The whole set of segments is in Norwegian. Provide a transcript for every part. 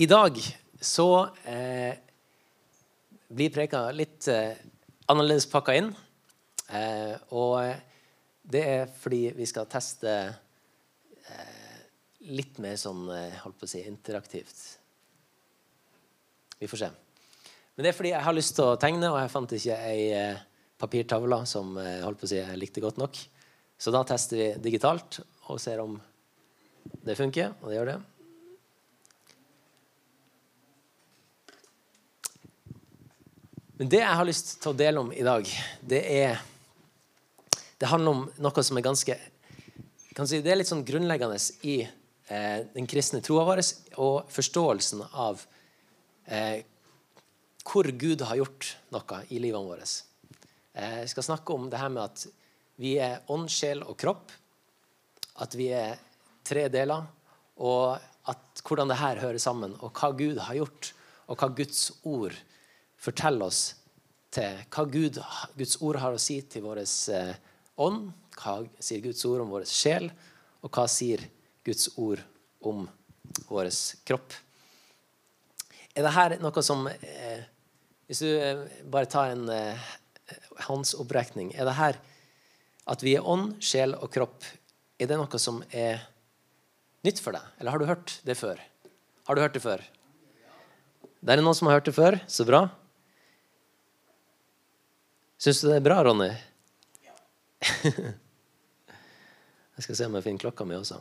I dag så eh, blir preka litt eh, annerledes pakka inn. Eh, og det er fordi vi skal teste eh, litt mer sånn eh, holdt på å si, interaktivt. Vi får se. Men det er fordi jeg har lyst til å tegne, og jeg fant ikke ei eh, papirtavle som holdt på å si, jeg likte godt nok. Så da tester vi digitalt og ser om det funker. Og det gjør det. Men det jeg har lyst til å dele om i dag, det er Det handler om noe som er ganske si, Det er litt sånn grunnleggende i eh, den kristne troa vår og forståelsen av eh, hvor Gud har gjort noe i livene våre. Eh, jeg skal snakke om det her med at vi er ånd, sjel og kropp. At vi er tre deler. Og at, hvordan det her hører sammen, og hva Gud har gjort, og hva Guds ord forteller oss til hva Gud, Guds ord har å si til vår eh, ånd, hva sier Guds ord om vår sjel, og hva sier Guds ord om vår kropp. Er dette noe som eh, Hvis du eh, bare tar en eh, håndsopprekning Er det her at vi er ånd, sjel og kropp, er det noe som er nytt for deg? Eller har du hørt det før? Har du hørt det før? Det er noen som har hørt det før. Så bra. Syns du det er bra, Ronny? Ja. jeg skal se om jeg finner klokka mi også.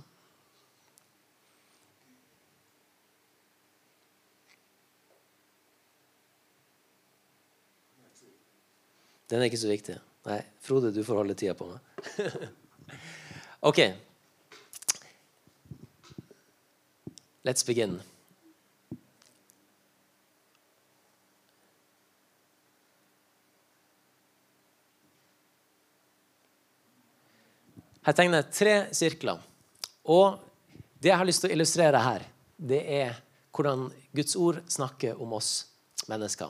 Den er ikke så viktig. Nei, Frode, du får holde tida på meg. ok. Let's begin. Her tegner jeg tre sirkler. Og det jeg har lyst til å illustrere her, det er hvordan Guds ord snakker om oss mennesker.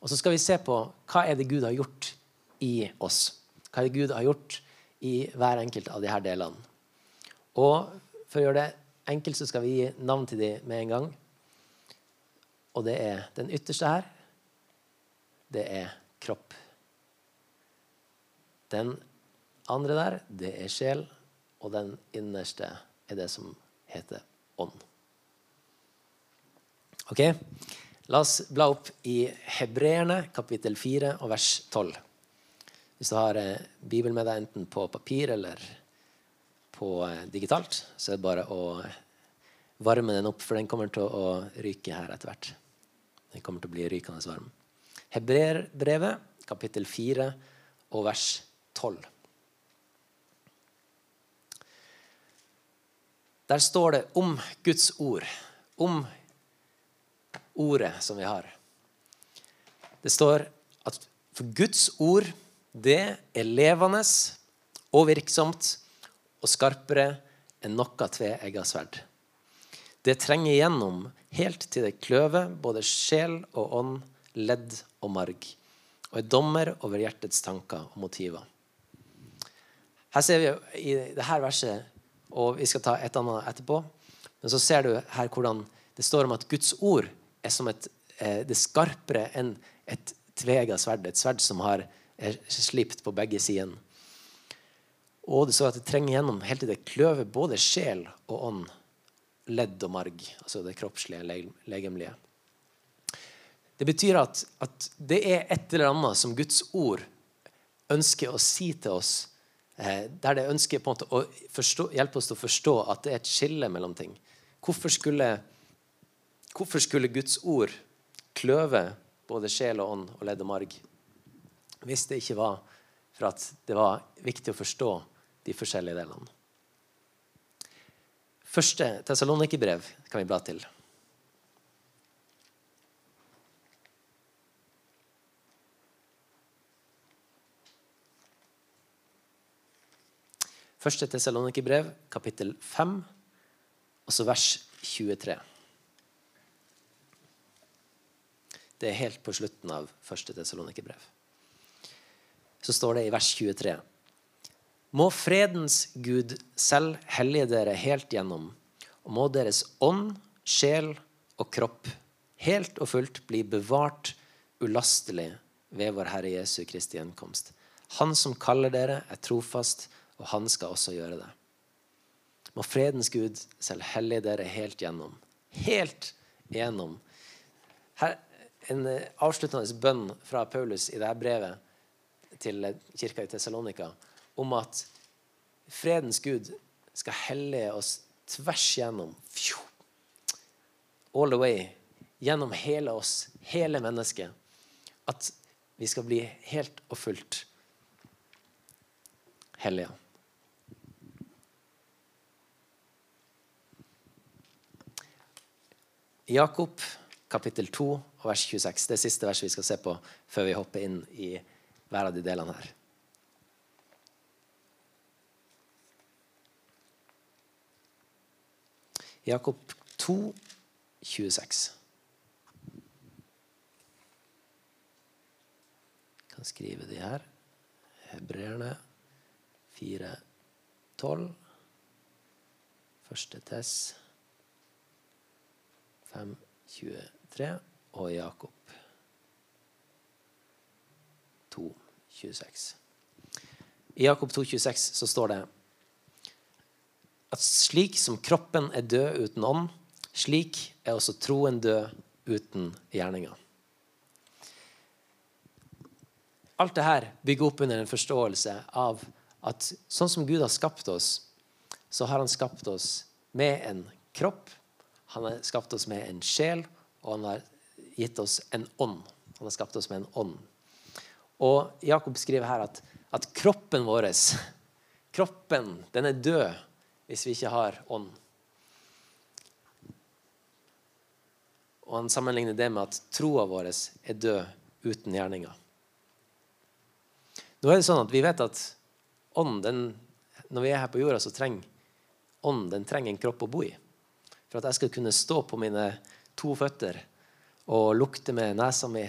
Og så skal vi se på hva er det Gud har gjort i oss. Hva er det Gud har gjort i hver enkelt av disse delene. Og for å gjøre det enkelt så skal vi gi navn til dem med en gang. Og det er den ytterste her. Det er kropp. Den andre der, det er sjel, og den innerste er det som heter ånd. Ok? La oss bla opp i Hebreerne kapittel 4 og vers 12. Hvis du har eh, Bibelen med deg enten på papir eller på eh, digitalt, så er det bare å varme den opp, for den kommer til å ryke her etter hvert. Den kommer til å bli rykende varm. Hebreerbrevet kapittel 4 og vers 12. Der står det om Guds ord. Om ordet som vi har. Det står at for Guds ord, det er levende og virksomt og skarpere enn noe tveegga sverd. Det trenger igjennom helt til det kløver både sjel og ånd, ledd og marg, og er dommer over hjertets tanker og motiver. Her ser vi i dette verset og vi skal ta et annet etterpå. Men så ser du her hvordan det står om at Guds ord er som et, eh, det skarpere enn et tvega sverd. Et sverd som har er slipt på begge sider. Og det står at det trenger gjennom helt til det kløver både sjel og ånd, ledd og marg. Altså det kroppslige, legemlige. Det betyr at, at det er et eller annet som Guds ord ønsker å si til oss Eh, der det ønsker på en måte å forstå, hjelpe oss til å forstå at det er et skille mellom ting. Hvorfor skulle, hvorfor skulle Guds ord kløve både sjel og ånd og ledd og marg hvis det ikke var for at det var viktig å forstå de forskjellige delene? Første Tessalonikerbrev kan vi bla til. Første Tessalonikerbrev, kapittel 5, og så vers 23. Det er helt på slutten av første Tessalonikerbrev. Så står det i vers 23. Må fredens Gud selv hellige dere helt gjennom, og må deres ånd, sjel og kropp helt og fullt bli bevart ulastelig ved vår Herre Jesu Kristi gjenkomst. Han som kaller dere, er trofast, og han skal også gjøre det. Må fredens Gud selv hellige dere helt gjennom. Helt gjennom. Her, en eh, avsluttende bønn fra Paulus i dette brevet til kirka i Tessalonika om at fredens Gud skal hellige oss tvers gjennom. All the way. Gjennom hele oss, hele mennesket. At vi skal bli helt og fullt hellige. Jakob kapittel 2 og vers 26. Det er siste verset vi skal se på før vi hopper inn i hver av de delene her. Jakob 2, 26. Jeg kan skrive de her. Hebreerne 4, 12. Første Tess 5, 23 og Jakob 2, 26. I Jakob 2, 26 så står det at slik som kroppen er død uten ånd, slik er også troen død uten gjerninger. Alt dette bygger opp under en forståelse av at sånn som Gud har skapt oss, så har han skapt oss med en kropp han har skapt oss med en sjel, og han har gitt oss en ånd. Han har skapt oss med en ånd. Og Jakob skriver her at, at kroppen vår kroppen, den er død hvis vi ikke har ånd. Og han sammenligner det med at troa vår er død uten gjerninger. Nå er det sånn at Vi vet at ånd, når vi er her på jorda, så trenger ånd den trenger en kropp å bo i. For at jeg skal kunne stå på mine to føtter og lukte med nesa mi,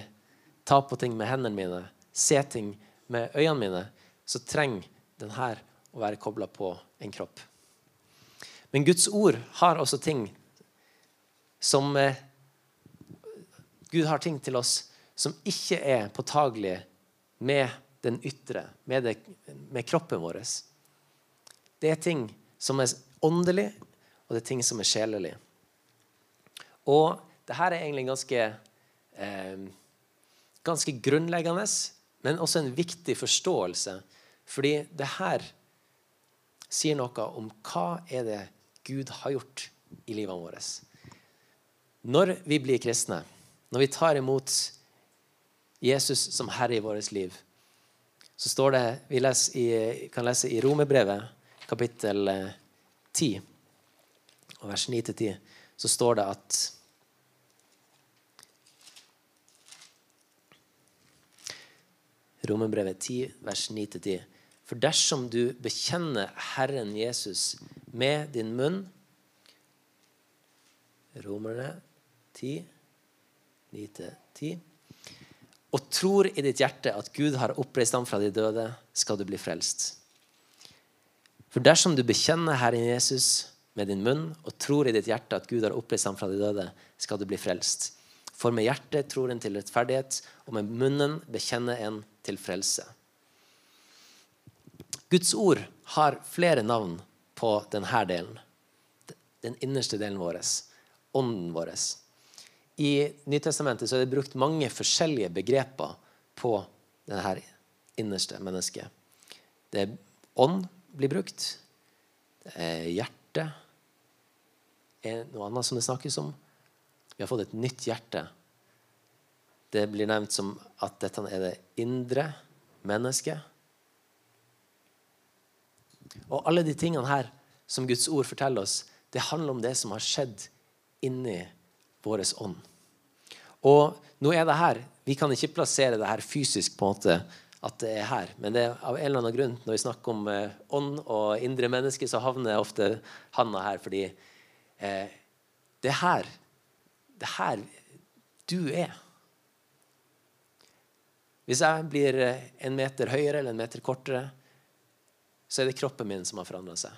ta på ting med hendene mine, se ting med øynene mine, så trenger denne å være kobla på en kropp. Men Guds ord har også ting som eh, Gud har ting til oss som ikke er påtagelige med den ytre, med, det, med kroppen vår. Det er ting som er åndelig, og det er ting som er sjelelig. Og det her er egentlig ganske, eh, ganske grunnleggende, men også en viktig forståelse. Fordi det her sier noe om hva er det Gud har gjort i livet vårt. Når vi blir kristne, når vi tar imot Jesus som herre i vårt liv, så står det Vi i, kan lese i Romerbrevet, kapittel 10 eh, og vers 9-10, så står det at Romerbrevet 10, vers 9-10. For dersom du bekjenner Herren Jesus med din munn Romerne 10, 9-10 og tror i ditt hjerte at Gud har oppreist ham fra de døde, skal du bli frelst. For dersom du bekjenner Herren Jesus med din munn og tror i ditt hjerte at Gud har oppreist ham fra de døde, skal du bli frelst. For med hjertet tror en til rettferdighet, og med munnen bekjenner en til frelse. Guds ord har flere navn på denne delen. Den innerste delen vår. Ånden vår. I Nytestamentet er det brukt mange forskjellige begreper på denne innerste mennesket. Det er ånd blir brukt. Det er hjerte er noe annet som det snakkes om. Vi har fått et nytt hjerte. Det blir nevnt som at dette er det indre mennesket. Og alle de tingene her som Guds ord forteller oss, det handler om det som har skjedd inni vår ånd. Og nå er det her. Vi kan ikke plassere det her fysisk på en måte at det er her. Men det er av en eller annen grunn når vi snakker om eh, ånd og indre menneske, så havner ofte handa her fordi eh, det er her det er her du er. Hvis jeg blir eh, en meter høyere eller en meter kortere, så er det kroppen min som har forandra seg.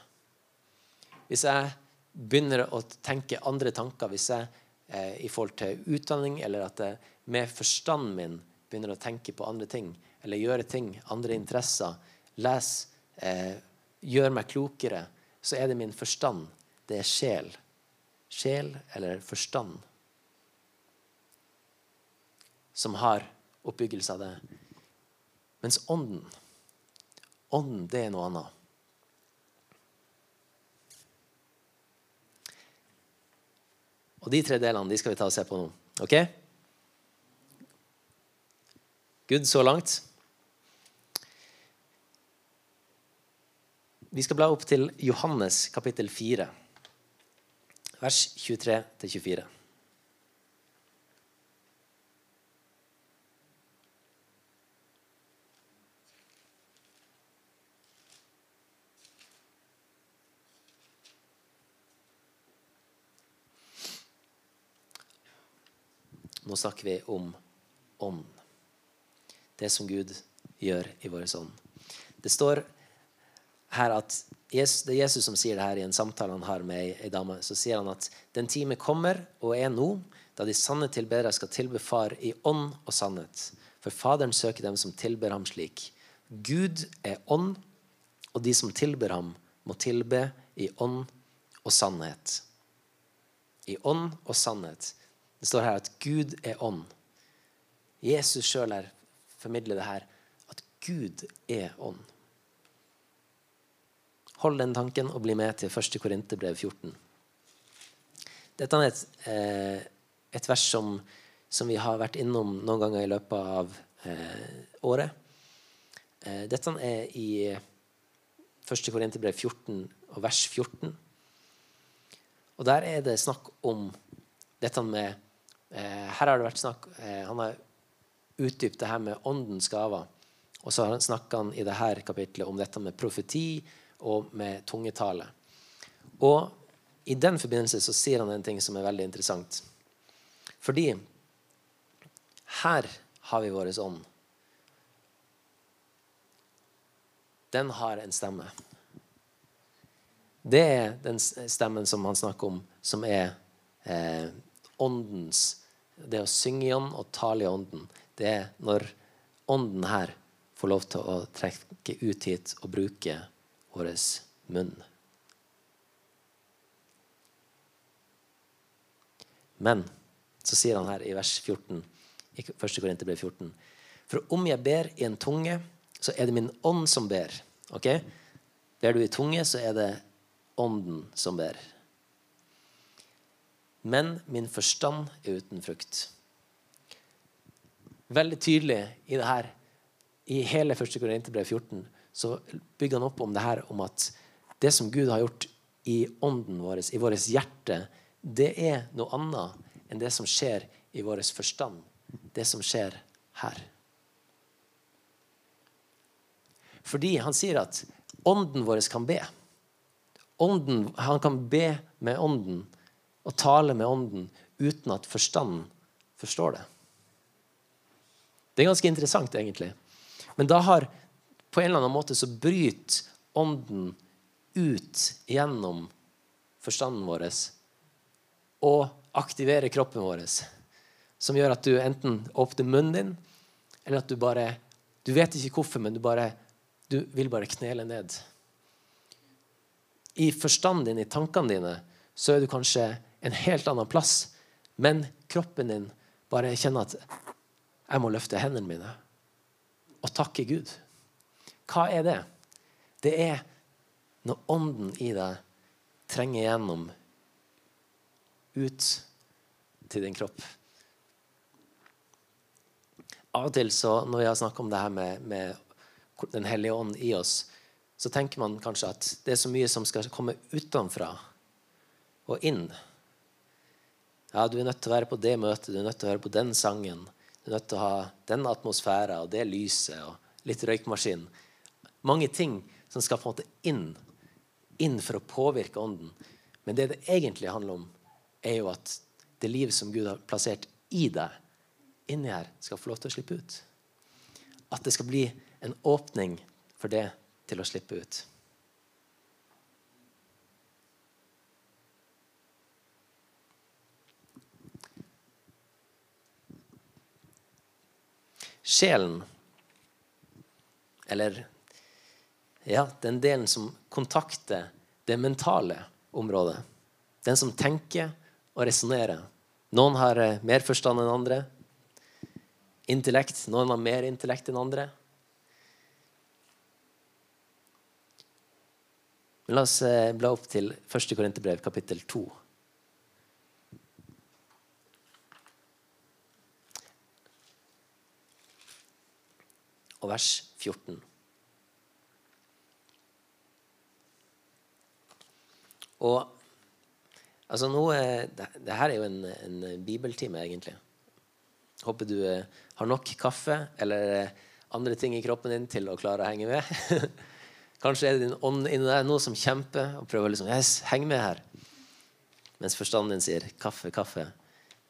Hvis jeg begynner å tenke andre tanker, hvis jeg eh, i forhold til utdanning, eller at jeg med forstanden min begynner å tenke på andre ting, eller gjøre ting, andre interesser, lese, eh, gjøre meg klokere, så er det min forstand. Det er sjel. Sjel eller forstand som har oppbyggelse av det. Mens ånden, ånden, det er noe annet. Og de tre delene de skal vi ta og se på nå. Ok? Good så langt. Vi skal bla opp til Johannes kapittel 4, vers 23-24. Nå snakker vi om ånd. Det som Gud gjør i vår ånd. Det står her at Det er Jesus som sier det her i en samtale han har med ei dame. Så sier han at den time kommer og er nå da de sanne tilbedere skal tilbe Far i ånd og sannhet. For Faderen søker dem som tilber ham slik. Gud er ånd, og de som tilber ham, må tilbe i ånd og sannhet. I ånd og sannhet. Det står her at Gud er ånd. Jesus sjøl formidler det her. At Gud er ånd. Hold den tanken og bli med til 1. Korinterbrev 14. Dette er et, eh, et vers som, som, vi har vært innom noen ganger i løpet av eh, året. Eh, dette er i 1. Korinterbrev 14 og vers 14. Og der er det snakk om dette med Eh, her har det vært snakk eh, Han har utdypt det her med åndens gaver. Og så snakker han i dette kapitlet om dette med profeti og med tungetale. Og i den forbindelse så sier han en ting som er veldig interessant. Fordi her har vi vår ånd. Den har en stemme. Det er den stemmen som han snakker om, som er eh, åndens det å synge i ånd og tale i ånden, det er når ånden her får lov til å trekke ut hit og bruke vår munn. Men så sier han her i vers 14, i 1. Korinterbrev 14 For om jeg ber i en tunge, så er det min ånd som ber. Ok? Ber du i tunge, så er det ånden som ber men min forstand er uten frukt. Veldig tydelig i det her, i hele 1. Korinterbrev 14, så bygger han opp om det her om at det som Gud har gjort i ånden vår, i vårt hjerte, det er noe annet enn det som skjer i vår forstand. Det som skjer her. Fordi han sier at ånden vår kan be. Ånden, han kan be med ånden og tale med Ånden uten at forstanden forstår det. Det er ganske interessant, egentlig. Men da har på en eller annen måte så bryter Ånden ut gjennom forstanden vår og aktiverer kroppen vår. Som gjør at du enten åpner munnen din, eller at du bare Du vet ikke hvorfor, men du, bare, du vil bare knele ned. I forstanden din, i tankene dine, så er du kanskje en helt annen plass. Men kroppen din bare kjenner at jeg må løfte hendene mine og takke Gud. Hva er det? Det er når ånden i deg trenger gjennom ut til din kropp. Av og til så, når vi har snakket om det her med, med Den hellige ånd i oss, så tenker man kanskje at det er så mye som skal komme utenfra og inn. Ja, du er nødt til å være på det møtet, du er nødt til å høre på den sangen. Du er nødt til å ha den atmosfæren og det lyset og litt røykmaskin mange ting som skal på en måte inn, inn for å påvirke ånden. Men det det egentlig handler om, er jo at det livet som Gud har plassert i deg, inni her, skal få lov til å slippe ut. At det skal bli en åpning for det til å slippe ut. Sjelen, eller ja, den delen som kontakter det mentale området. Den som tenker og resonnerer. Noen har eh, mer forstand enn andre. Intellekt. Noen har mer intellekt enn andre. Men la oss eh, bla opp til 1. Korinterbrev, kapittel 2. Og vers 14. Og altså nå, det, det her er jo en, en bibeltime, egentlig. Håper du eh, har nok kaffe eller eh, andre ting i kroppen din til å klare å henge med. Kanskje er det din ånd inni deg nå som kjemper og prøver liksom, yes, heng med her. Mens forstanden din sier kaffe, kaffe.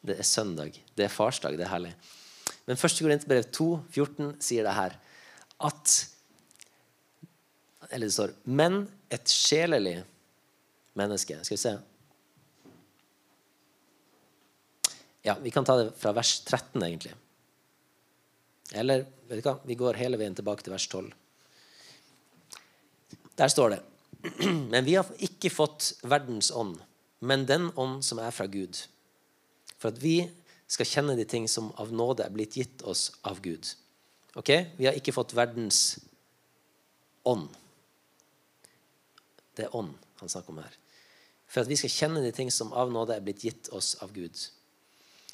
Det er søndag. Det er farsdag. Det er herlig. Men 1. Korinterbrev 2, 14 sier det her at Eller det står Men et sjelelig menneske Skal vi se. Ja, vi kan ta det fra vers 13, egentlig. Eller vet du hva? vi går hele veien tilbake til vers 12. Der står det Men vi har ikke fått verdens ånd, men den ånd som er fra Gud. For at vi skal kjenne de ting som av nåde er blitt gitt oss av Gud. Ok? Vi har ikke fått verdens ånd. Det er ånd han snakker om her. For at vi skal kjenne de ting som av nåde er blitt gitt oss av Gud.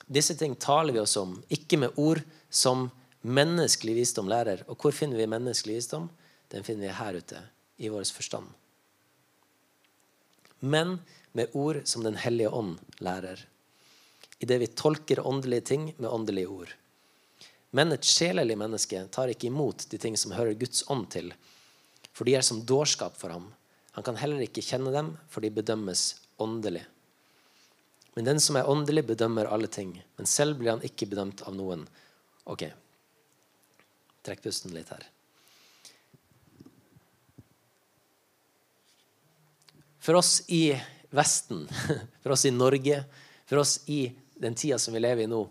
Disse ting taler vi oss om, ikke med ord som menneskelig visdom lærer. Og hvor finner vi menneskelig visdom? Den finner vi her ute i vår forstand. Men med ord som Den hellige ånd lærer. Idet vi tolker åndelige ting med åndelige ord. Men et sjelelig menneske tar ikke imot de ting som hører Guds ånd til, for de er som dårskap for ham. Han kan heller ikke kjenne dem, for de bedømmes åndelig. Men den som er åndelig, bedømmer alle ting. Men selv blir han ikke bedømt av noen. Ok, trekk pusten litt her. For oss i Vesten, for oss i Norge, for oss i den tida som vi lever i nå,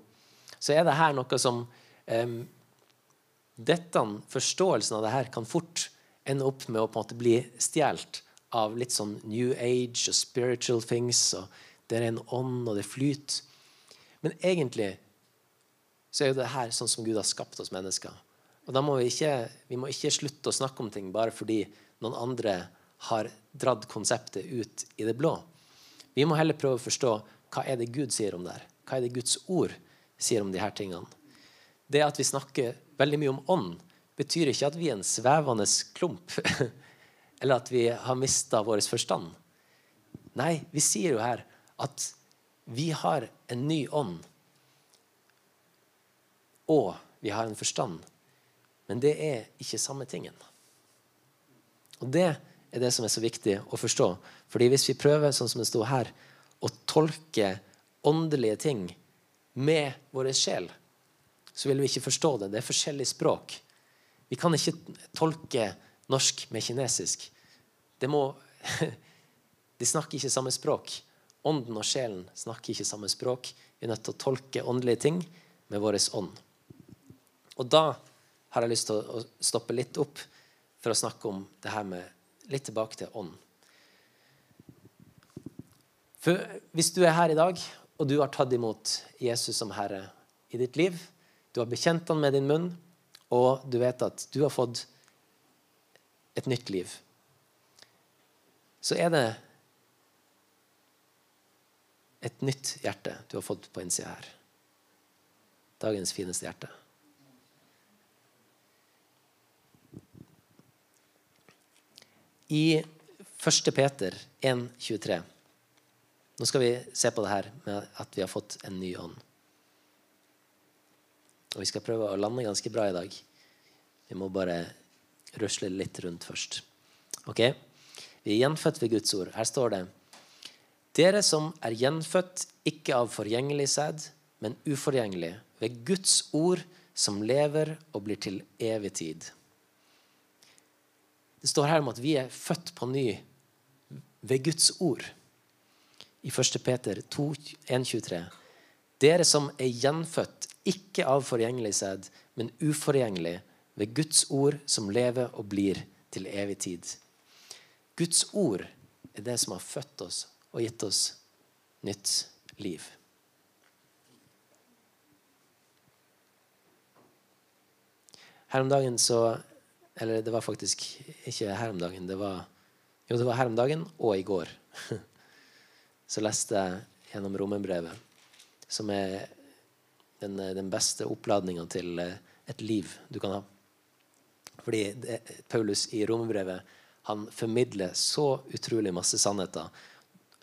så er det her noe som um, dette, Forståelsen av det her kan fort ende opp med å på en måte bli stjålet av litt sånn New Age og spiritual things. og Det er en ånd, og det flyter. Men egentlig så er jo det her sånn som Gud har skapt oss mennesker. Og da må vi ikke, vi må ikke slutte å snakke om ting bare fordi noen andre har dratt konseptet ut i det blå. Vi må heller prøve å forstå hva er det Gud sier om det her. Hva er det Guds ord sier om de her tingene. Det at vi snakker veldig mye om ånd, betyr ikke at vi er en svevende klump. Eller at vi har mista vår forstand. Nei, vi sier jo her at vi har en ny ånd. Og vi har en forstand. Men det er ikke samme tingen. Og det er det som er så viktig å forstå. Fordi hvis vi prøver, sånn som det sto her, å tolke åndelige ting med vår sjel, så vil vi ikke forstå det. Det er forskjellig språk. Vi kan ikke tolke norsk med kinesisk. Må, de snakker ikke samme språk. Ånden og sjelen snakker ikke samme språk. Vi er nødt til å tolke åndelige ting med vår ånd. Og da har jeg lyst til å stoppe litt opp for å snakke om det her med litt tilbake til ånd. For hvis du er her i dag, og du har tatt imot Jesus som Herre i ditt liv, du har bekjent han med din munn, og du vet at du har fått et nytt liv, så er det et nytt hjerte du har fått på innsida her. Dagens fineste hjerte. i 1. Peter 1,23 Nå skal vi se på det her med at vi har fått en ny ånd. Og vi skal prøve å lande ganske bra i dag. Vi må bare rusle litt rundt først. Ok? Vi er gjenfødt ved Guds ord. Her står det Dere som er gjenfødt ikke av forgjengelig sæd, men uforgjengelig, ved Guds ord som lever og blir til evig tid. Det står her om at vi er født på ny ved Guds ord. I 1. Peter 2, 1, 23. Dere som er gjenfødt, ikke av forgjengelig sæd, men uforgjengelig ved Guds ord som lever og blir til evig tid. Guds ord er det som har født oss og gitt oss nytt liv. Her om dagen så Eller det var faktisk ikke her om dagen. Det var, jo, det var her om dagen og i går. Så leste jeg gjennom romerbrevet, som er den, den beste oppladninga til eh, et liv du kan ha. Fordi det, Paulus i romerbrevet han formidler så utrolig masse sannheter.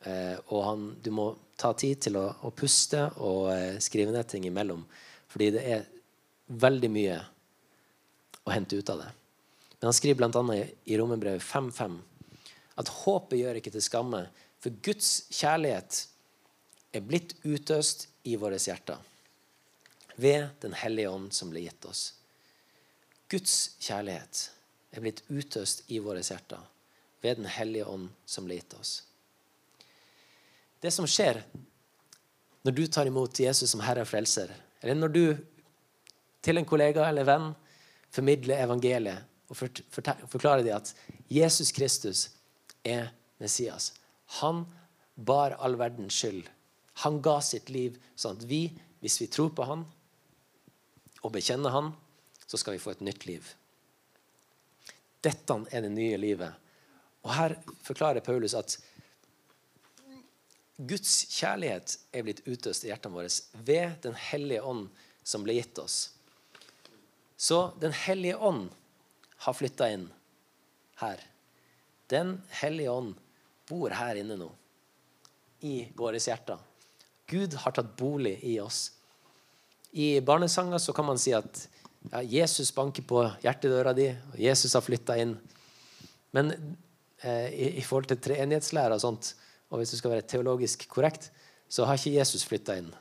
Eh, og han, du må ta tid til å, å puste og eh, skrive ned ting imellom. Fordi det er veldig mye å hente ut av det. Men han skriver bl.a. i Romerbrevet 5.5 at håpet gjør ikke til skamme, for Guds kjærlighet er blitt utøst i våre hjerter ved Den hellige ånd som ble gitt oss. Guds kjærlighet er blitt utøst i våre hjerter ved Den hellige ånd som ble gitt oss. Det som skjer når du tar imot Jesus som Herre og Frelser, eller når du til en kollega eller venn formidler evangeliet og forklarer dem at Jesus Kristus er Messias. Han bar all verdens skyld. Han ga sitt liv sånn at vi, hvis vi tror på han og bekjenner han, så skal vi få et nytt liv. Dette er det nye livet. Og Her forklarer Paulus at Guds kjærlighet er blitt utøst i hjertene våre ved Den hellige ånd som ble gitt oss. Så Den hellige ånd har flytta inn her. Den hellige ånd bor her inne nå, i våre hjerter. Gud har tatt bolig i oss. I barnesanger så kan man si at ja, Jesus banker på hjertedøra di, og Jesus har flytta inn. Men eh, i, i, forhold til treenighetslære og sånt, og hvis du skal være teologisk korrekt, så har ikke Jesus flytta inn.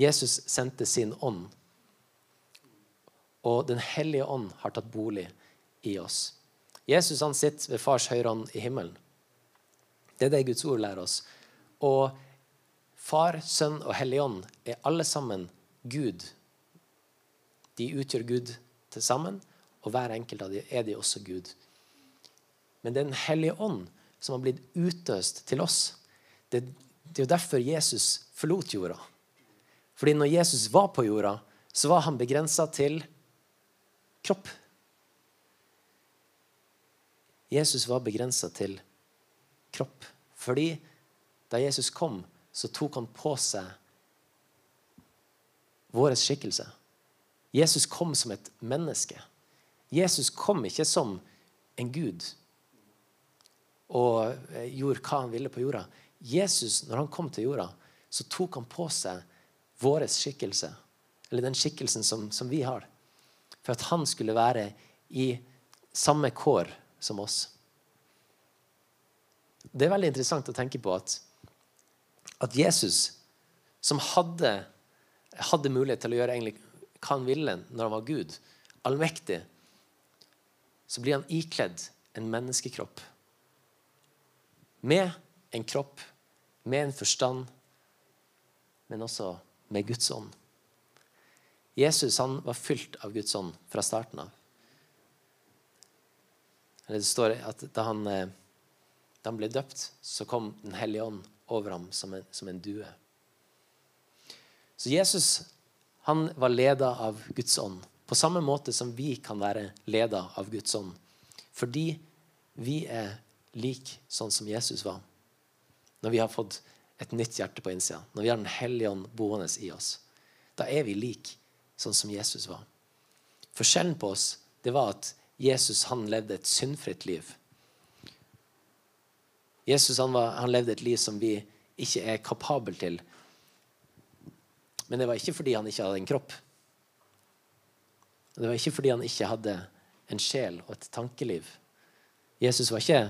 Jesus sendte sin ånd og Den hellige ånd har tatt bolig i oss. Jesus han sitter ved fars høyre hånd i himmelen. Det er det Guds ord lærer oss. Og Far, Sønn og Hellig Ånd er alle sammen Gud. De utgjør Gud til sammen, og hver enkelt av dem er de også Gud. Men det er Den hellige ånd som har blitt utøst til oss. Det, det er jo derfor Jesus forlot jorda. Fordi når Jesus var på jorda, så var han begrensa til kropp. Jesus var begrensa til kropp. Fordi da Jesus kom, så tok han på seg vår skikkelse. Jesus kom som et menneske. Jesus kom ikke som en gud og gjorde hva han ville på jorda. Jesus, når han kom til jorda, så tok han på seg vår skikkelse. Eller den skikkelsen som, som vi har for at han skulle være i samme kår som oss. Det er veldig interessant å tenke på at, at Jesus, som hadde, hadde, mulighet til å gjøre egentlig hva han ville når han var Gud, allmektig, så blir han ikledd en menneskekropp. Med en kropp, med en forstand, men også med Guds ånd. Jesus han var fylt av Guds ånd fra starten av. Det står at da han, eh, da han ble døpt, så kom Den hellige ånd over ham som en, som en due. Så Jesus han var leda av Guds ånd, på samme måte som vi kan være leda av Guds ånd. Fordi vi er lik sånn som Jesus var. Når vi har fått et nytt hjerte på innsida, når vi har Den hellige ånd boende i oss, da er vi lik sånn som Jesus var. Forskjellen på oss det var at Jesus han levde et syndfritt liv. Jesus han, var, han levde et liv som vi ikke er kapabel til. Men det var ikke fordi han ikke hadde en kropp. Det var ikke fordi han ikke hadde en sjel og et tankeliv. Jesus var ikke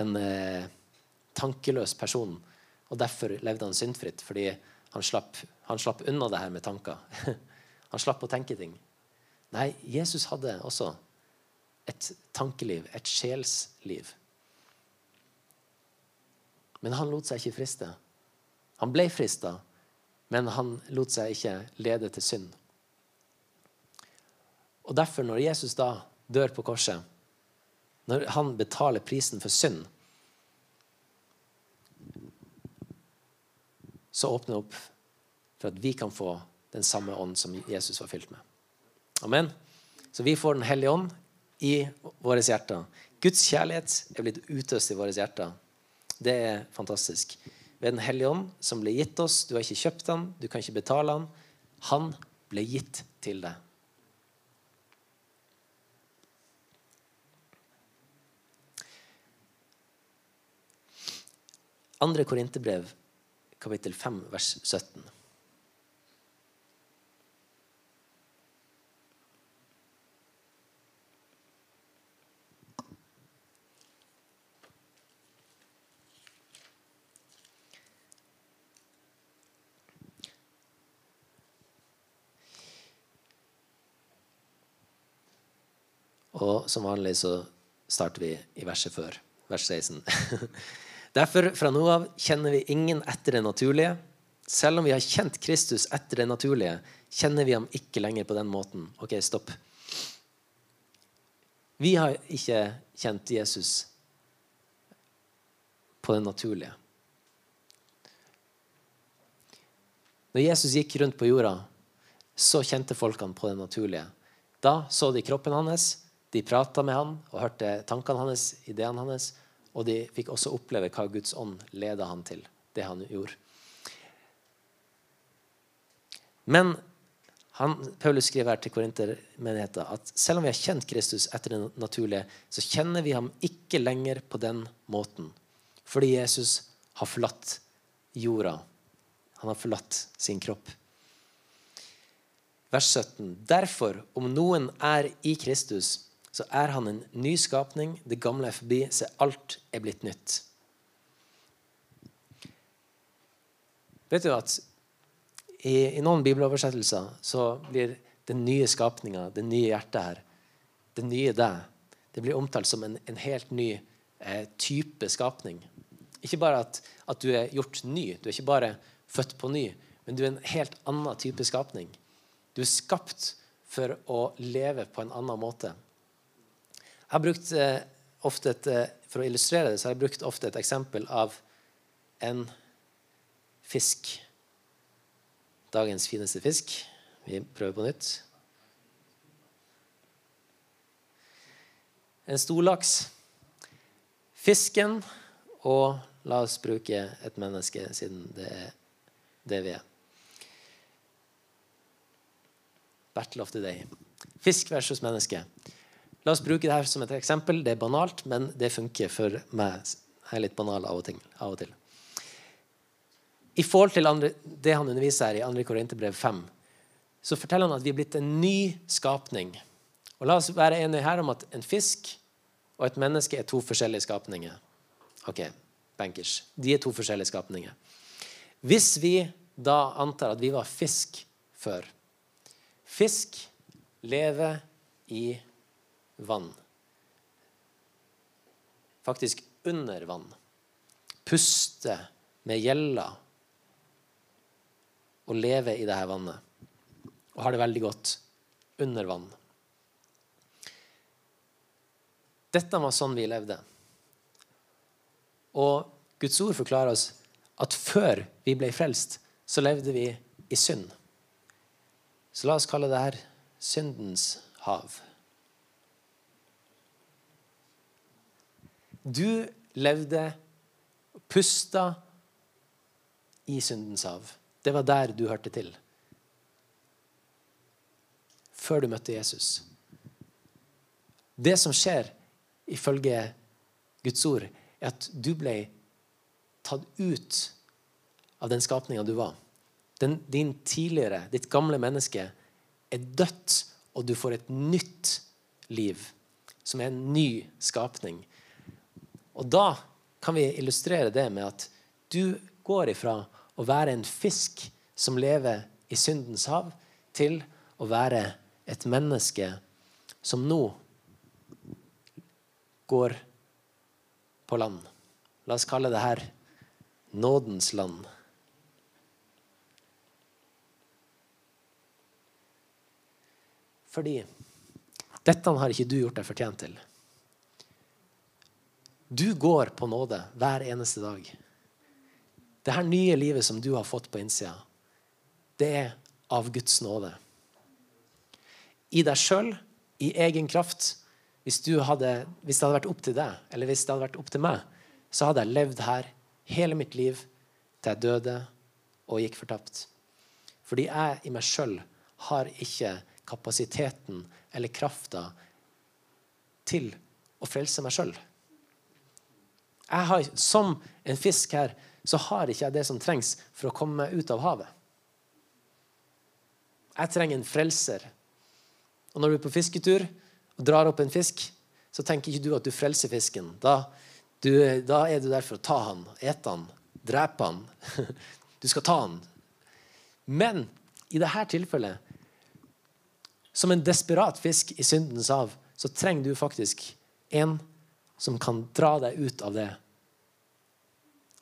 en eh, tankeløs person, og derfor levde han syndfritt. Fordi han slapp, han slapp unna det her med tanker. Han slapp å tenke ting. Nei, Jesus hadde også et tankeliv, et sjelsliv. Men han lot seg ikke friste. Han ble frista, men han lot seg ikke lede til synd. Og derfor, når Jesus da dør på korset, når han betaler prisen for synd, så åpner det opp for at vi kan få den samme ånd som Jesus var fylt med. Amen. Så vi får Den hellige ånd i våre hjerter. Guds kjærlighet er blitt utøst i våre hjerter. Det er fantastisk. Ved Den hellige ånd, som ble gitt oss. Du har ikke kjøpt den, du kan ikke betale den. Han ble gitt til deg. Andre Korinterbrev, kapittel 5, vers 17. Og som vanlig så starter vi i verset før, vers 16. Derfor, fra nå av, kjenner vi ingen etter det naturlige. Selv om vi har kjent Kristus etter det naturlige, kjenner vi ham ikke lenger på den måten. Ok, stopp. Vi har ikke kjent Jesus på det naturlige. Når Jesus gikk rundt på jorda, så kjente folkene på det naturlige. Da så de kroppen hans, de prata med han og hørte tankene hans, ideene hans, og de fikk også oppleve hva Guds ånd leda han til, det han gjorde. Men han, Paulus skriver her til korintermenigheten at selv om vi har kjent Kristus etter det naturlige, så kjenner vi ham ikke lenger på den måten. Fordi Jesus har forlatt jorda. Han har forlatt sin kropp. Vers 17. Derfor, om noen er i Kristus, så er han en ny skapning. Det gamle er forbi, så alt er blitt nytt. Vet du at i, i noen bibeloversettelser så blir den nye skapninga, det nye hjertet her, det nye deg, det blir omtalt som en, en helt ny eh, type skapning. Ikke bare at, at, du er gjort ny, du er ikke bare født på ny, men du er en helt annen type skapning. Du er skapt for å leve på en annen måte. Jeg har brukt eh, ofte et, eh, For å illustrere det så har jeg brukt ofte et eksempel av en fisk. Dagens fineste fisk. Vi prøver på nytt. En storlaks. Fisken og la oss bruke et menneske, siden det er det vi er. Battle of the day. Fisk versus menneske. La oss bruke det her som et eksempel. Det er banalt, men det funker for meg. Jeg er litt banal av og, til. Av og til. I forhold til andre, det han underviser her i 2. Korinterbrev 5, så forteller han at vi er blitt en ny skapning. Og La oss være enige her om at en fisk og et menneske er to forskjellige skapninger. Ok, bankers. De er to forskjellige skapninger. Hvis vi da antar at vi var fisk før Fisk lever i vann. Faktisk under vann. Puste med gjelda og leve i dette vannet. Og har det veldig godt under vann. Dette var sånn vi levde. Og Guds ord forklarer oss at før vi ble frelst, så levde vi i synd. Så la oss kalle det her syndens hav. Du levde, pusta i syndens hav. Det var der du hørte til. Før du møtte Jesus. Det som skjer, ifølge Guds ord, er at du ble tatt ut av den skapninga du var. Den, din tidligere, ditt gamle menneske, er dødt, og du får et nytt liv, som er en ny skapning. Og da kan vi illustrere det med at du går ifra å være en fisk som lever i syndens hav, til å være et menneske som nå går på land. La oss kalle det her nådens land. Fordi Dette har ikke du gjort deg fortjent til. Du går på nåde hver eneste dag. Det her nye livet som du har fått på innsida, det er av Guds nåde. I deg sjøl, i egen kraft. Hvis, hadde, hvis, det hadde vært opp til deg, eller hvis det hadde vært opp til meg, så hadde jeg levd her hele mitt liv til jeg døde og gikk fortapt. Fordi jeg i meg sjøl har ikke kapasiteten eller krafta til å frelse meg sjøl. Som en fisk her så har ikke jeg det som trengs for å komme meg ut av havet. Jeg trenger en frelser. Og når du er på fisketur og drar opp en fisk, så tenker ikke du at du frelser fisken. Da, du, da er du der for å ta han, ete han, drepe han. Du skal ta han. Men i dette tilfellet, som en desperat fisk i syndens hav, så trenger du faktisk en som kan dra deg ut av det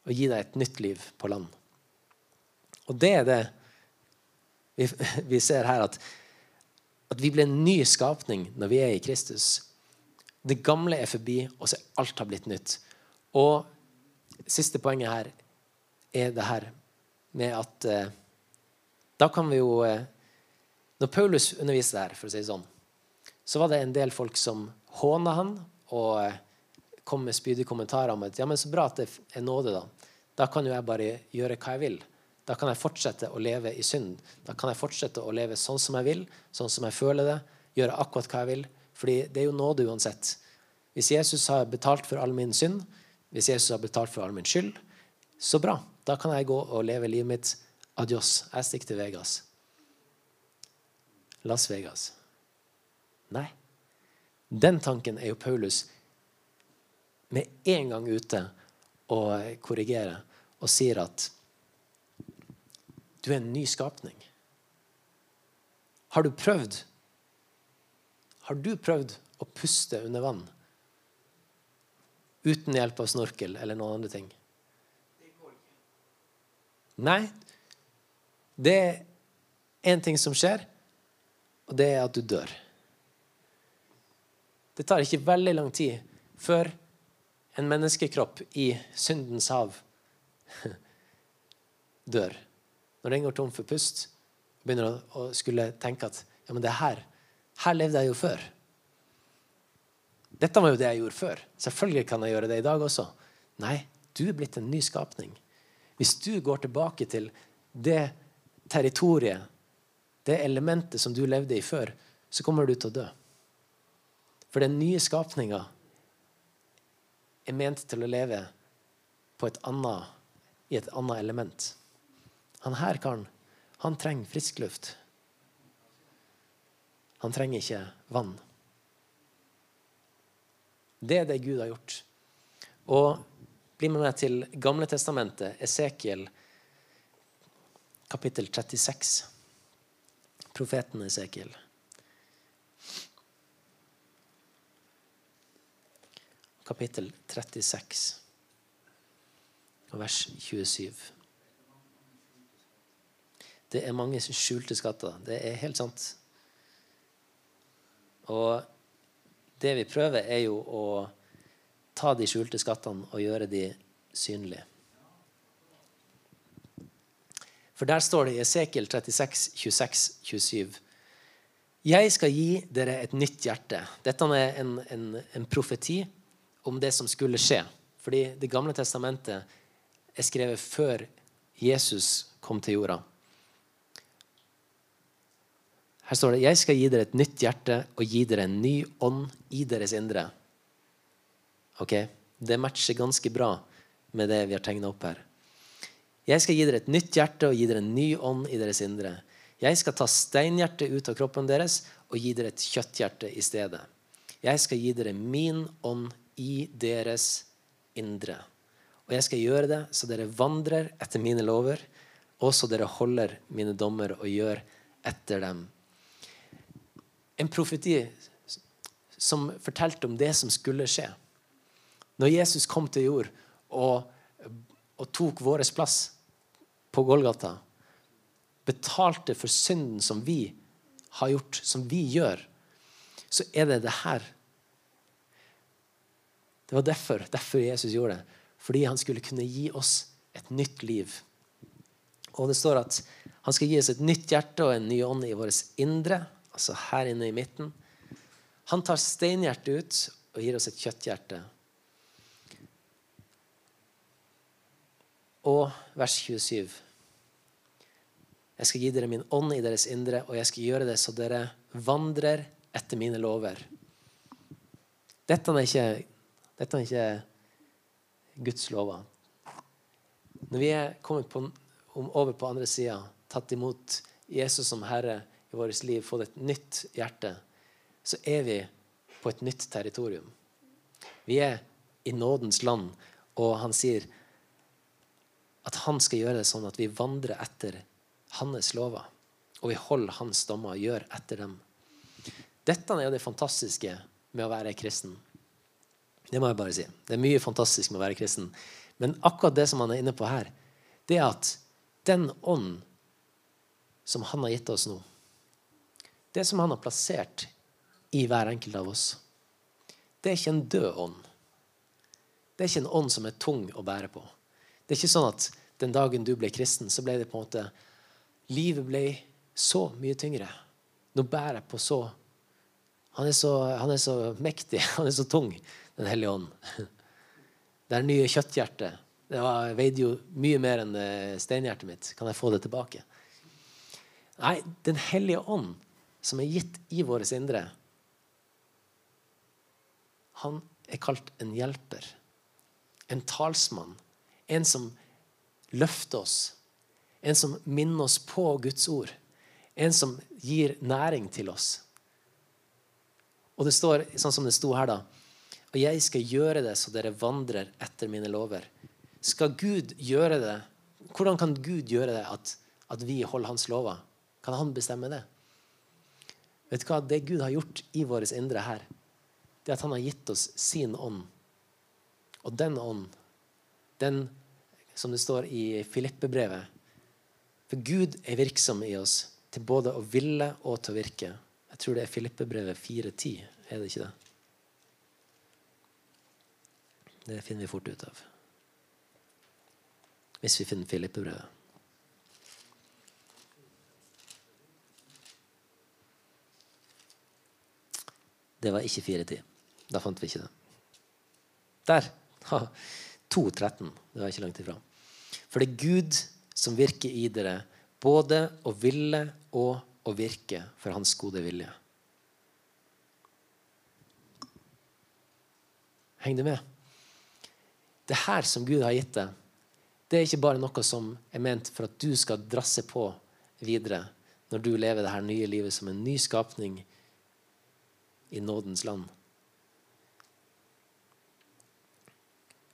og gi deg et nytt liv på land. Og det er det vi, vi ser her, at, at vi blir en ny skapning når vi er i Kristus. Det gamle er forbi, og så alt har blitt nytt. Og siste poenget her er det her med at eh, Da kan vi jo eh, Når Paulus underviste her, for å si det sånn, så var det en del folk som håna han og eh, kom med spydige kommentarer om at ja, men så bra at det er nåde, da. Da kan jo jeg bare gjøre hva jeg vil. Da kan jeg fortsette å leve i synd. Da kan jeg fortsette å leve sånn som jeg vil, sånn som jeg føler det, gjøre akkurat hva jeg vil. Fordi det er jo nåde uansett. Hvis Jesus har betalt for all min synd, hvis Jesus har betalt for all min skyld, så bra. Da kan jeg gå og leve livet mitt. Adios. Jeg stikker til Vegas. Las Vegas. Nei. Den tanken er jo Paulus med en gang ute og korrigerer og sier at du er en ny skapning. Har du prøvd Har du prøvd å puste under vann uten hjelp av snorkel eller noen andre ting? Nei. Det er én ting som skjer, og det er at du dør. Det tar ikke veldig lang tid før en menneskekropp i syndens hav dør. Når den går tom for pust, begynner å, skulle tenke at ja, men det her, her levde jeg jo før. Dette var jo det jeg gjorde før. Selvfølgelig kan jeg gjøre det i dag også. Nei, du er blitt en ny skapning. Hvis du går tilbake til det territoriet, det elementet som du levde i før, så kommer du til å dø. For den nye skapninga er ment til å leve et annet, i et annet element. Han her karen, han trenger frisk luft. Han trenger ikke vann. Det er det Gud har gjort. Og bli med meg til Gamle testamentet, Esekiel, kapittel 36. Profeten Esekiel. Kapittel 36, vers 27. Det er mange skjulte skatter. Det er helt sant. Og det vi prøver, er jo å ta de skjulte skattene og gjøre de synlige. For der står det i Esekiel 36, 26, 27 Jeg skal gi dere et nytt hjerte. Dette er en, en, en profeti om det som skulle skje. Fordi Det gamle testamentet er skrevet før Jesus kom til jorda. Her står det 'Jeg skal gi dere et nytt hjerte og gi dere en ny ånd i deres indre'. Ok, Det matcher ganske bra med det vi har tegna opp her. Jeg skal gi dere et nytt hjerte og gi dere en ny ånd i deres indre. Jeg skal ta steinhjertet ut av kroppen deres og gi dere et kjøtthjerte i stedet. Jeg skal gi dere min ånd i deres indre. Og jeg skal gjøre det så dere vandrer etter mine lover, og så dere holder mine dommer og gjør etter dem. En profeti som fortalte om det som skulle skje. Når Jesus kom til jord og, og tok vår plass på Golgata, betalte for synden som vi har gjort, som vi gjør, så er det det her. Det var derfor, derfor Jesus gjorde det. Fordi han skulle kunne gi oss et nytt liv. Og det står at han skal gi oss et nytt hjerte og en ny ånd i vårt indre, altså her inne i midten. Han tar steinhjertet ut og gir oss et kjøtthjerte. Og vers 27. Jeg skal gi dere min ånd i deres indre, og jeg skal gjøre det så dere vandrer etter mine lover. Dette er ikke, dette er ikke Guds lover. Når vi er kommet på, over på andre sida, tatt imot Jesus som Herre i vårt liv, fått et nytt hjerte, så er vi på et nytt territorium. Vi er i nådens land, og han sier at han skal gjøre det sånn at vi vandrer etter hans lover. Og vi holder hans dommer og gjør etter dem. Dette er det fantastiske med å være kristen. Det må jeg bare si. Det er mye fantastisk med å være kristen. Men akkurat det som han er inne på her, det er at den ånd som han har gitt oss nå, det som han har plassert i hver enkelt av oss, det er ikke en død ånd. Det er ikke en ånd som er tung å bære på. Det er ikke sånn at den dagen du ble kristen, så ble det på en måte Livet ble så mye tyngre. Nå bærer jeg på så han er, så han er så mektig, han er så tung, Den hellige ånd. Det er nye kjøtthjertet. Det var, veide jo mye mer enn steinhjertet mitt. Kan jeg få det tilbake? Nei, Den hellige ånd, som er gitt i våre indre, han er kalt en hjelper. En talsmann. En som løfter oss. En som minner oss på Guds ord. En som gir næring til oss. Og det står sånn som det sto her, da. Og jeg skal gjøre det så dere vandrer etter mine lover. Skal Gud gjøre det? Hvordan kan Gud gjøre det at, at vi holder hans lover? Kan han bestemme det? Vet du hva? Det Gud har gjort i vårt indre her, det er at han har gitt oss sin ånd. Og den ånd, den som det står i Filippe-brevet For Gud er virksom i oss til både å ville og til å virke. Jeg tror det er Filippe-brevet 4.10. Er det ikke det? Det finner vi fort ut av. Hvis vi finner Filippe-brevet. Det var ikke 4.10. Da fant vi ikke det. Der! 2.13. Det var ikke langt ifra. For det er Gud som virker i dere, både å ville og å virke for hans gode vilje. Henger du med? Det her som Gud har gitt deg, det er ikke bare noe som er ment for at du skal drasse på videre når du lever det her nye livet som en ny skapning i nådens land.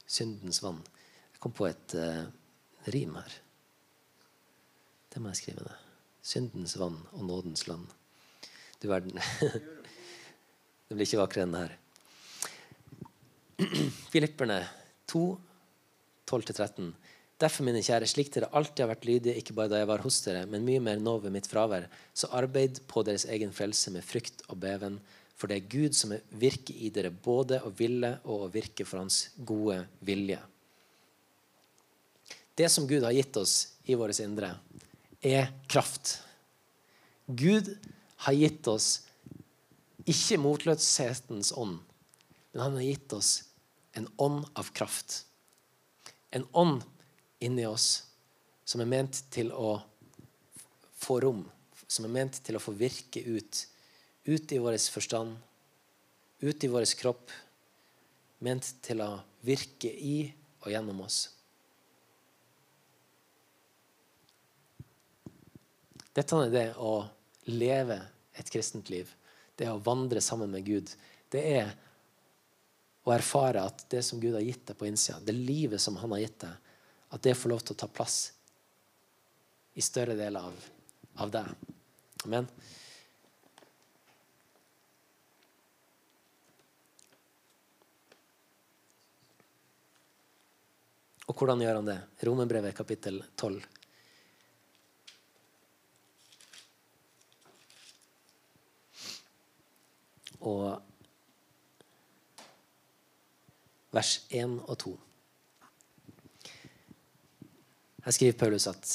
Syndens vann. Jeg kom på et uh, rim her. Det må jeg skrive ned. Syndens vann og nådens land. Du verden. det blir ikke vakrere enn det her. Filipperne 2, 12-13. Derfor, mine kjære, slik dere alltid har vært lydige, ikke bare da jeg var hos dere, men mye mer nå ved mitt fravær, så arbeid på deres egen frelse med frykt og beven, for det er Gud som virker i dere både å ville og å virke for Hans gode vilje. Det som Gud har gitt oss i vårt indre, er kraft. Gud har gitt oss ikke motløshetens ånd, men han har gitt oss en ånd av kraft. En ånd inni oss som er ment til å få rom, som er ment til å få virke ut. Ut i vår forstand, ut i vår kropp. Ment til å virke i og gjennom oss. Dette er det å leve et kristent liv. Det å vandre sammen med Gud. Det er å erfare at det som Gud har gitt deg på innsida, det livet som han har gitt deg, at det får lov til å ta plass i større deler av, av deg. Amen. Og hvordan gjør han det? Romerbrevet kapittel 12. og vers 1 og 2. Her skriver Paulus at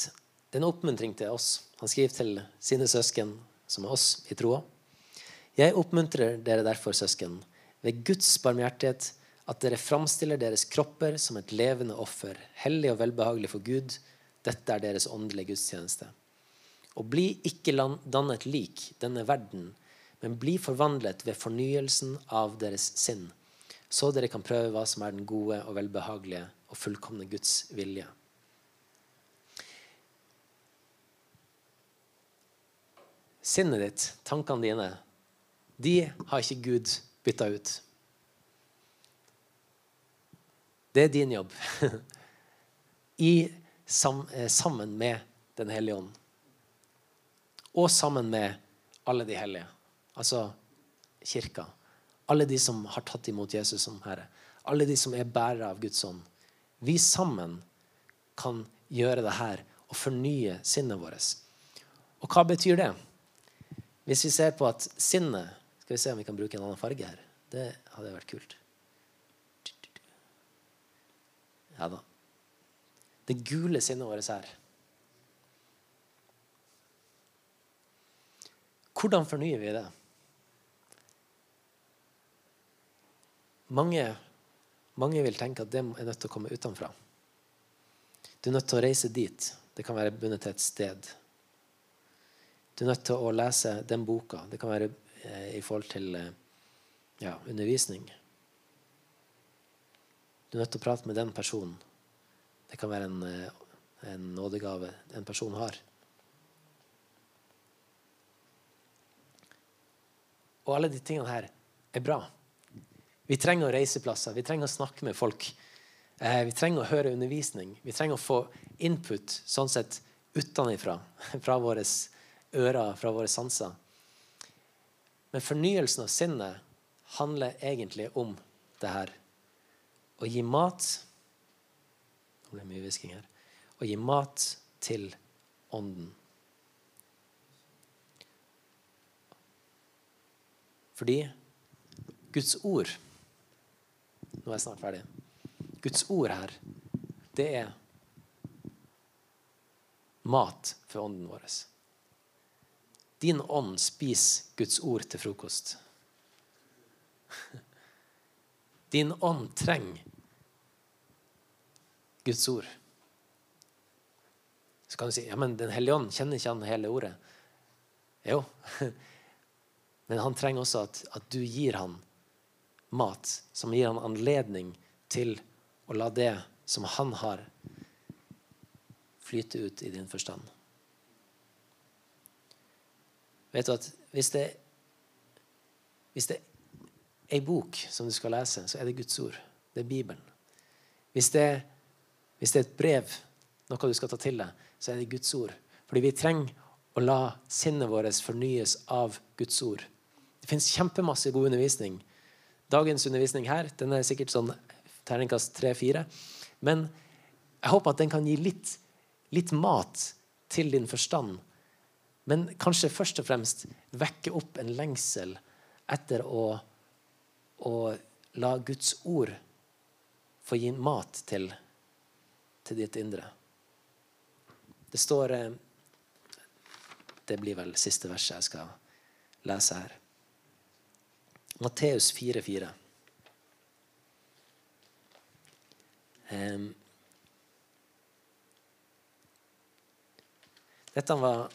det er en oppmuntring til oss. Han skriver til sine søsken, som er oss i troa. Jeg oppmuntrer dere derfor, søsken, ved Guds barmhjertighet, at dere framstiller deres kropper som et levende offer, hellig og velbehagelig for Gud. Dette er deres åndelige gudstjeneste. Og bli ikke dannet lik denne verden, men bli forvandlet ved fornyelsen av deres sinn, så dere kan prøve hva som er den gode og velbehagelige og fullkomne Guds vilje. Sinnet ditt, tankene dine, de har ikke Gud bytta ut. Det er din jobb. I, eh, sammen med Den hellige ånd. Og sammen med alle de hellige. Altså kirka. Alle de som har tatt imot Jesus som Herre. Alle de som er bærere av Guds ånd. Vi sammen kan gjøre det her og fornye sinnet vårt. Og hva betyr det? Hvis vi ser på at sinnet Skal vi se om vi kan bruke en annen farge her. Det hadde vært kult. Ja da. Det gule sinnet vårt her. Hvordan fornyer vi det? Mange, mange vil tenke at det er nødt til å komme utenfra. Du er nødt til å reise dit. Det kan være bundet til et sted. Du er nødt til å lese den boka. Det kan være eh, i forhold til eh, ja, undervisning. Du er nødt til å prate med den personen. Det kan være en, eh, en nådegave en person har. Og alle de tingene her er bra. Vi trenger å reise plasser, vi trenger å snakke med folk. Eh, vi trenger å høre undervisning. Vi trenger å få input sånn sett utenfra, fra våre ører, fra våre sanser. Men fornyelsen av sinnet handler egentlig om det her. Å gi mat Nå ble det mye hvisking her. Å gi mat til Ånden. Fordi Guds ord nå er jeg snart ferdig. Guds ord her, det er mat for ånden vår. Din ånd spiser Guds ord til frokost. Din ånd trenger Guds ord. Så kan du si ja, men Den hellige ånd kjenner ikke han hele ordet. Jo. Men han trenger også at, at du gir han mat som gir han anledning til å la det som han har, flyte ut i din forstand. Vet du at hvis det, hvis det er ei bok som du skal lese, så er det Guds ord. Det er Bibelen. Hvis det, hvis det er et brev, noe du skal ta til deg, så er det Guds ord. Fordi vi trenger å la sinnet vårt fornyes av Guds ord. Det fins kjempemasse god undervisning Dagens undervisning her den er sikkert sånn terningkast tre-fire. Men jeg håper at den kan gi litt, litt mat til din forstand. Men kanskje først og fremst vekke opp en lengsel etter å, å la Guds ord få gi mat til, til ditt indre. Det står eh, Det blir vel siste verset jeg skal lese her. Matteus 4,4. Um, dette var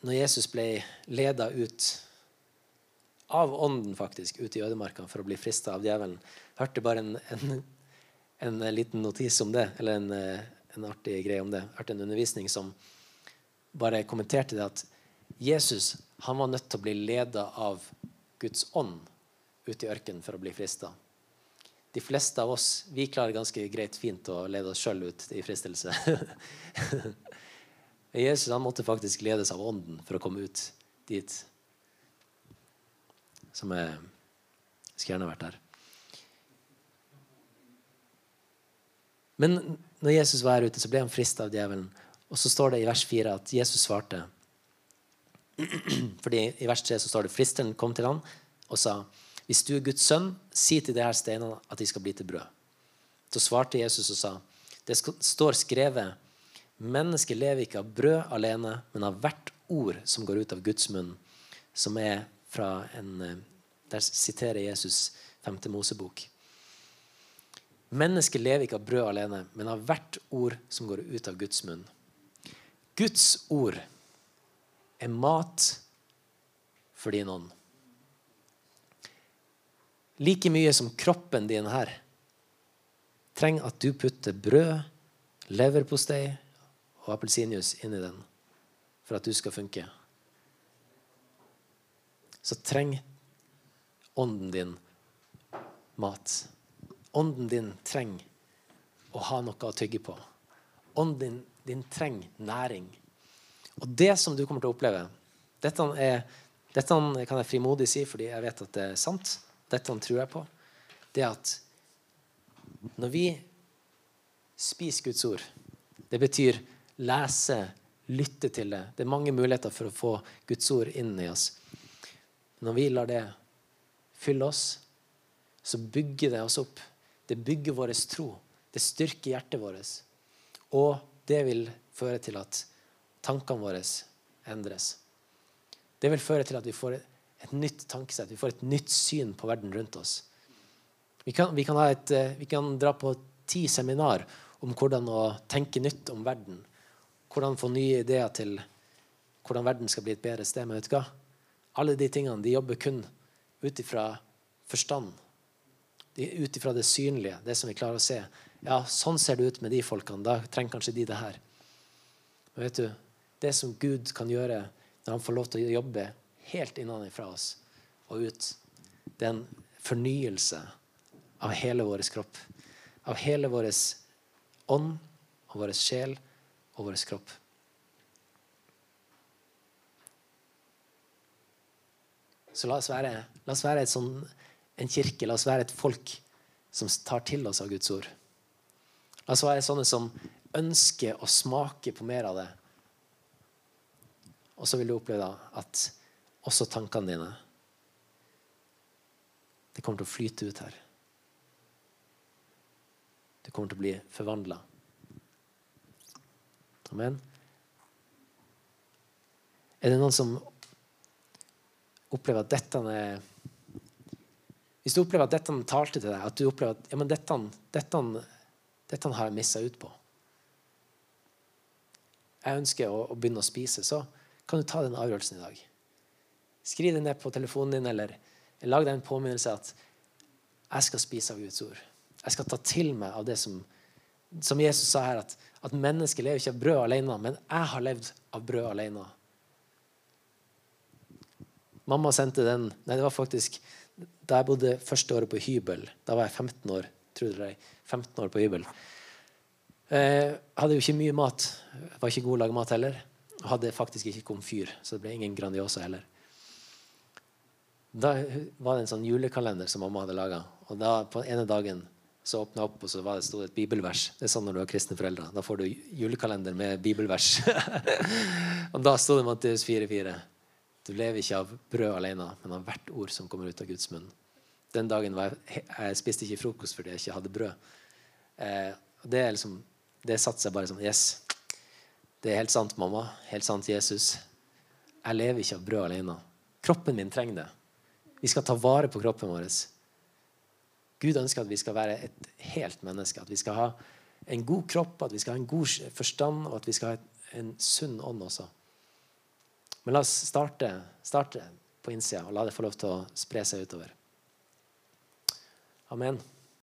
Når Jesus ble leda ut av ånden, faktisk, ut i ødemarka for å bli frista av djevelen. Hørte bare en, en, en, liten notis om det, eller en, en artig greie om det. Hørte en undervisning som bare kommenterte det at Jesus han var nødt til å bli leda av Guds ånd ut i ørkenen for å bli frista. De fleste av oss vi klarer ganske greit fint å lede oss sjøl ut i fristelse. Jesus han måtte faktisk ledes av ånden for å komme ut dit. Som jeg skulle gjerne vært der. Men når Jesus var her ute, så ble han frista av djevelen. Og så står det i vers 4 at Jesus svarte Fordi I vers 3 så står det fristeren kom til han og sa hvis du er Guds sønn, si til de her steinene at de skal bli til brød. Så svarte Jesus og sa det står skrevet mennesket lever ikke av brød alene, men av hvert ord som går ut av Guds munn. Som er fra en eh, Der siterer Jesus 5. Mosebok. Mennesket lever ikke av brød alene, men av hvert ord som går ut av Guds munn. Guds ord er mat for din ånd. Like mye som kroppen din her trenger at du putter brød, leverpostei og appelsinjuice inni den for at du skal funke, så trenger ånden din mat. Ånden din trenger å ha noe å tygge på. Ånden din, din trenger næring. Og det som du kommer til å oppleve Dette, er, dette kan jeg frimodig si fordi jeg vet at det er sant. Dette tror jeg på. Det at når vi spiser Guds ord Det betyr lese, lytte til det. Det er mange muligheter for å få Guds ord inn i oss. Når vi lar det fylle oss, så bygger det oss opp. Det bygger vår tro. Det styrker hjertet vårt. Og det vil føre til at tankene våre endres. Det vil føre til at vi får et nytt tankesett, vi får et nytt syn på verden rundt oss. Vi kan, vi kan, et, eh, vi kan dra på ti seminar om hvordan å tenke nytt om verden. Hvordan få nye ideer til hvordan verden skal bli et bedre sted. Men vet du hva? Alle de tingene de jobber kun ut ifra forstand. Ut ifra det synlige, det som vi klarer å se. Ja, sånn ser det ut med de folkene. Da trenger kanskje de det her. Men vet du, det som Gud kan gjøre når han får lov til å jobbe helt innenfra oss og ut, det er en fornyelse av hele vår kropp. Av hele vår ånd og vår sjel og vår kropp. Så la oss være, la oss være sånn, en kirke, la oss være et folk som tar til oss av Guds ord. La oss være sånne som ønsker å smake på mer av det. Og så vil du oppleve at også tankene dine Det kommer til å flyte ut her. Du kommer til å bli forvandla. Amen. Er det noen som opplever at dette er Hvis du opplever at dette talte til deg, at du opplever at ja, men dette, dette, dette har jeg missa ut på Jeg ønsker å, å, begynne å spise, så kan du ta den avgjørelsen i dag. Skriv det ned på telefonen din, eller lag deg en påminnelse at jeg skal spise av Guds ord. Jeg skal ta til meg av det som, som Jesus sa her, at, at mennesket lever ikke av brød alene, men jeg har levd av brød alene. Mamma sendte den Nei, det var faktisk da jeg bodde første året på hybel. Da var jeg 15 år. Tror dere 15 år på hybel. Eh, hadde jo ikke mye mat. Var ikke god å lage mat heller. Hadde faktisk ikke komfyr, så det ble ingen Grandiosa heller. Da var det en sånn julekalender som mamma hadde laga. Og da på ene dagen så åpna jeg opp, og så var det, det et bibelvers. Det er sånn når du har kristne foreldre. Da får du julekalender med bibelvers. og da sto det Matteus 4,4. Du lever ikke av brød alene, men av hvert ord som kommer ut av Guds munn. Den dagen jeg, jeg spiste ikke frokost fordi jeg ikke hadde brød. Eh, det, liksom, det satser jeg bare sånn Yes, det er helt sant, mamma. Helt sant, Jesus. Jeg lever ikke av brød alene. Kroppen min trenger det. Vi skal ta vare på kroppen vår. Gud ønsker at vi skal være et helt menneske. At vi skal ha en god kropp, at vi skal ha en god forstand, og at vi skal ha en sunn ånd også. Men la oss starte, starte på innsida og la det få lov til å spre seg utover. Amen.